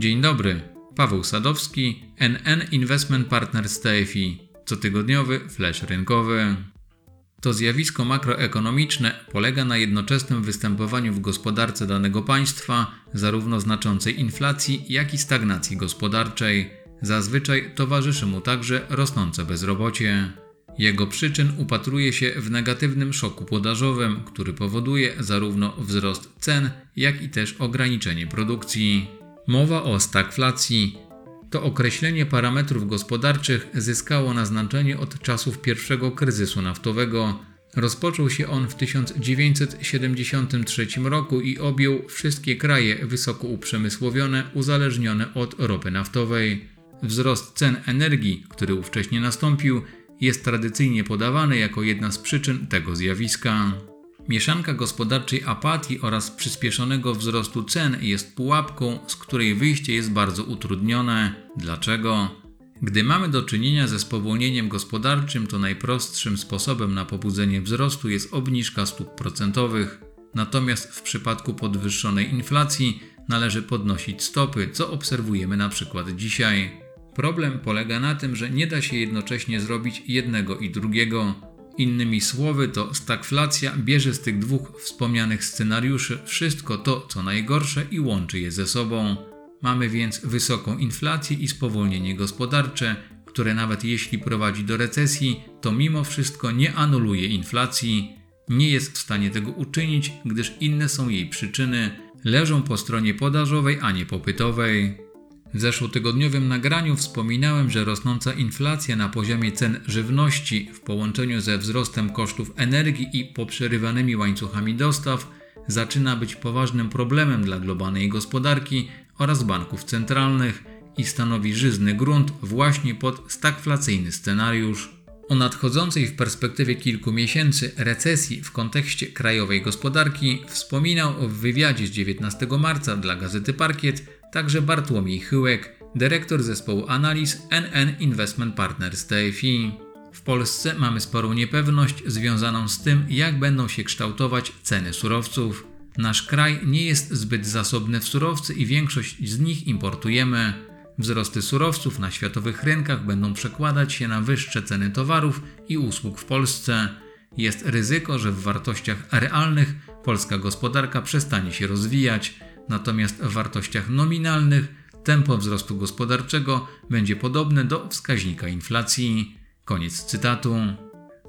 Dzień dobry, Paweł Sadowski, NN Investment Partners TFI, cotygodniowy flash rynkowy. To zjawisko makroekonomiczne polega na jednoczesnym występowaniu w gospodarce danego państwa zarówno znaczącej inflacji, jak i stagnacji gospodarczej. Zazwyczaj towarzyszy mu także rosnące bezrobocie. Jego przyczyn upatruje się w negatywnym szoku podażowym, który powoduje zarówno wzrost cen, jak i też ograniczenie produkcji. Mowa o stagflacji. To określenie parametrów gospodarczych zyskało na znaczeniu od czasów pierwszego kryzysu naftowego. Rozpoczął się on w 1973 roku i objął wszystkie kraje wysoko uprzemysłowione, uzależnione od ropy naftowej. Wzrost cen energii, który ówcześnie nastąpił, jest tradycyjnie podawany jako jedna z przyczyn tego zjawiska. Mieszanka gospodarczej apatii oraz przyspieszonego wzrostu cen jest pułapką, z której wyjście jest bardzo utrudnione. Dlaczego? Gdy mamy do czynienia ze spowolnieniem gospodarczym, to najprostszym sposobem na pobudzenie wzrostu jest obniżka stóp procentowych. Natomiast w przypadku podwyższonej inflacji należy podnosić stopy, co obserwujemy na przykład dzisiaj. Problem polega na tym, że nie da się jednocześnie zrobić jednego i drugiego. Innymi słowy, to stagflacja bierze z tych dwóch wspomnianych scenariuszy wszystko to, co najgorsze i łączy je ze sobą. Mamy więc wysoką inflację i spowolnienie gospodarcze, które nawet jeśli prowadzi do recesji, to mimo wszystko nie anuluje inflacji. Nie jest w stanie tego uczynić, gdyż inne są jej przyczyny, leżą po stronie podażowej, a nie popytowej. W zeszłotygodniowym nagraniu wspominałem, że rosnąca inflacja na poziomie cen żywności w połączeniu ze wzrostem kosztów energii i poprzerywanymi łańcuchami dostaw zaczyna być poważnym problemem dla globalnej gospodarki oraz banków centralnych i stanowi żyzny grunt właśnie pod stagflacyjny scenariusz. O nadchodzącej w perspektywie kilku miesięcy recesji w kontekście krajowej gospodarki wspominał w wywiadzie z 19 marca dla gazety Parkiet także Bartłomiej Chyłek, dyrektor zespołu analiz NN Investment Partners TFI. W Polsce mamy sporą niepewność związaną z tym, jak będą się kształtować ceny surowców. Nasz kraj nie jest zbyt zasobny w surowce i większość z nich importujemy. Wzrosty surowców na światowych rynkach będą przekładać się na wyższe ceny towarów i usług w Polsce. Jest ryzyko, że w wartościach realnych polska gospodarka przestanie się rozwijać natomiast w wartościach nominalnych tempo wzrostu gospodarczego będzie podobne do wskaźnika inflacji. Koniec cytatu.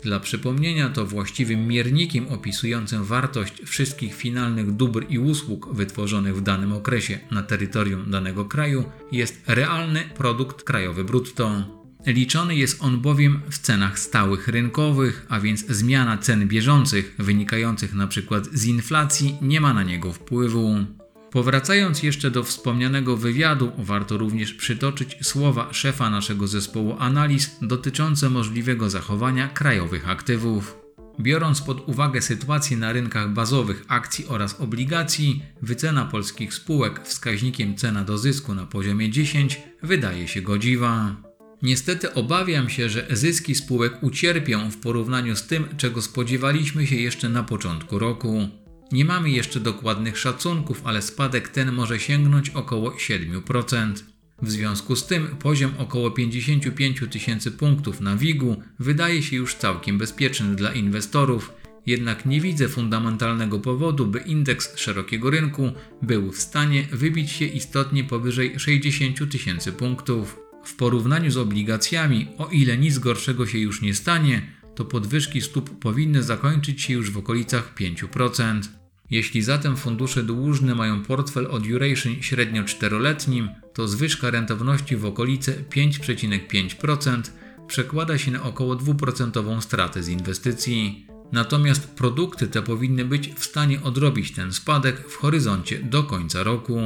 Dla przypomnienia to właściwym miernikiem opisującym wartość wszystkich finalnych dóbr i usług wytworzonych w danym okresie na terytorium danego kraju jest realny produkt krajowy brutto. Liczony jest on bowiem w cenach stałych rynkowych, a więc zmiana cen bieżących wynikających np. z inflacji nie ma na niego wpływu. Powracając jeszcze do wspomnianego wywiadu, warto również przytoczyć słowa szefa naszego zespołu analiz dotyczące możliwego zachowania krajowych aktywów. Biorąc pod uwagę sytuację na rynkach bazowych akcji oraz obligacji, wycena polskich spółek wskaźnikiem cena do zysku na poziomie 10 wydaje się godziwa. Niestety obawiam się, że zyski spółek ucierpią w porównaniu z tym, czego spodziewaliśmy się jeszcze na początku roku. Nie mamy jeszcze dokładnych szacunków, ale spadek ten może sięgnąć około 7%. W związku z tym poziom około 55 tysięcy punktów na WIG-u wydaje się już całkiem bezpieczny dla inwestorów, jednak nie widzę fundamentalnego powodu, by indeks szerokiego rynku był w stanie wybić się istotnie powyżej 60 tysięcy punktów. W porównaniu z obligacjami, o ile nic gorszego się już nie stanie, to podwyżki stóp powinny zakończyć się już w okolicach 5%. Jeśli zatem fundusze dłużne mają portfel o duration średnio 4-letnim, to zwyżka rentowności w okolice 5,5% przekłada się na około 2% stratę z inwestycji. Natomiast produkty te powinny być w stanie odrobić ten spadek w horyzoncie do końca roku.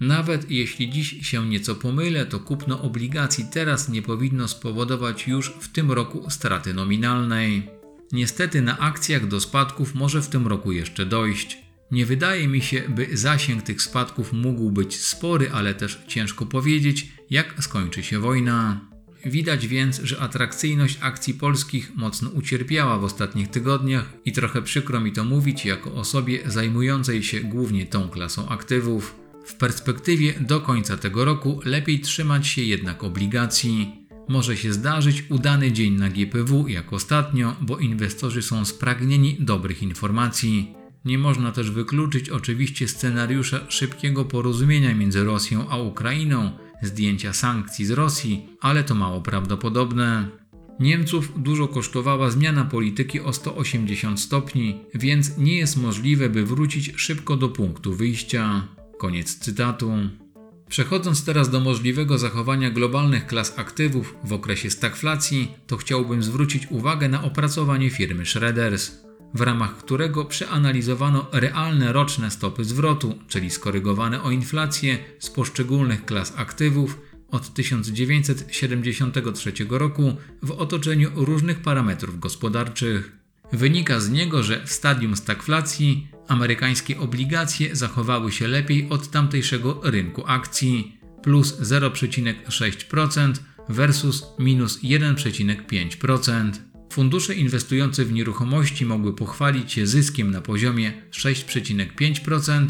Nawet jeśli dziś się nieco pomylę, to kupno obligacji teraz nie powinno spowodować już w tym roku straty nominalnej. Niestety na akcjach do spadków może w tym roku jeszcze dojść. Nie wydaje mi się, by zasięg tych spadków mógł być spory, ale też ciężko powiedzieć, jak skończy się wojna. Widać więc, że atrakcyjność akcji polskich mocno ucierpiała w ostatnich tygodniach i trochę przykro mi to mówić jako osobie zajmującej się głównie tą klasą aktywów. W perspektywie do końca tego roku lepiej trzymać się jednak obligacji. Może się zdarzyć udany dzień na GPW jak ostatnio, bo inwestorzy są spragnieni dobrych informacji. Nie można też wykluczyć oczywiście scenariusza szybkiego porozumienia między Rosją a Ukrainą, zdjęcia sankcji z Rosji, ale to mało prawdopodobne. Niemców dużo kosztowała zmiana polityki o 180 stopni, więc nie jest możliwe, by wrócić szybko do punktu wyjścia. Koniec cytatu. Przechodząc teraz do możliwego zachowania globalnych klas aktywów w okresie stagflacji, to chciałbym zwrócić uwagę na opracowanie firmy Schroeders, w ramach którego przeanalizowano realne roczne stopy zwrotu, czyli skorygowane o inflację z poszczególnych klas aktywów od 1973 roku w otoczeniu różnych parametrów gospodarczych. Wynika z niego, że w stadium stagflacji amerykańskie obligacje zachowały się lepiej od tamtejszego rynku akcji plus 0,6% versus minus 1,5%. Fundusze inwestujące w nieruchomości mogły pochwalić się zyskiem na poziomie 6,5%,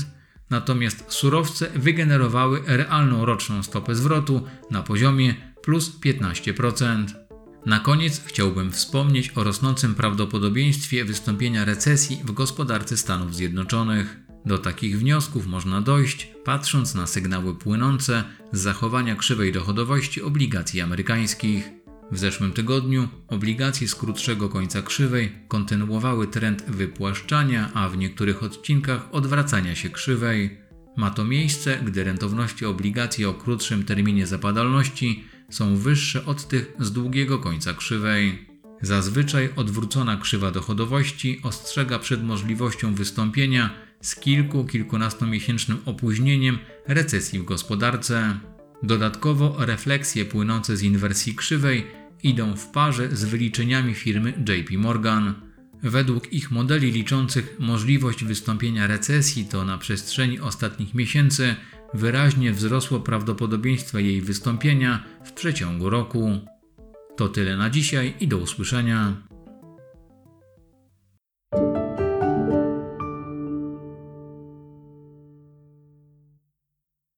natomiast surowce wygenerowały realną roczną stopę zwrotu na poziomie plus 15%. Na koniec chciałbym wspomnieć o rosnącym prawdopodobieństwie wystąpienia recesji w gospodarce Stanów Zjednoczonych. Do takich wniosków można dojść, patrząc na sygnały płynące z zachowania krzywej dochodowości obligacji amerykańskich. W zeszłym tygodniu obligacje z krótszego końca krzywej kontynuowały trend wypłaszczania, a w niektórych odcinkach odwracania się krzywej. Ma to miejsce, gdy rentowności obligacji o krótszym terminie zapadalności są wyższe od tych z długiego końca krzywej. Zazwyczaj odwrócona krzywa dochodowości ostrzega przed możliwością wystąpienia z kilku, kilkunastomiesięcznym opóźnieniem recesji w gospodarce. Dodatkowo refleksje płynące z inwersji krzywej idą w parze z wyliczeniami firmy JP Morgan. Według ich modeli liczących możliwość wystąpienia recesji, to na przestrzeni ostatnich miesięcy wyraźnie wzrosło prawdopodobieństwo jej wystąpienia w przeciągu roku. To tyle na dzisiaj i do usłyszenia.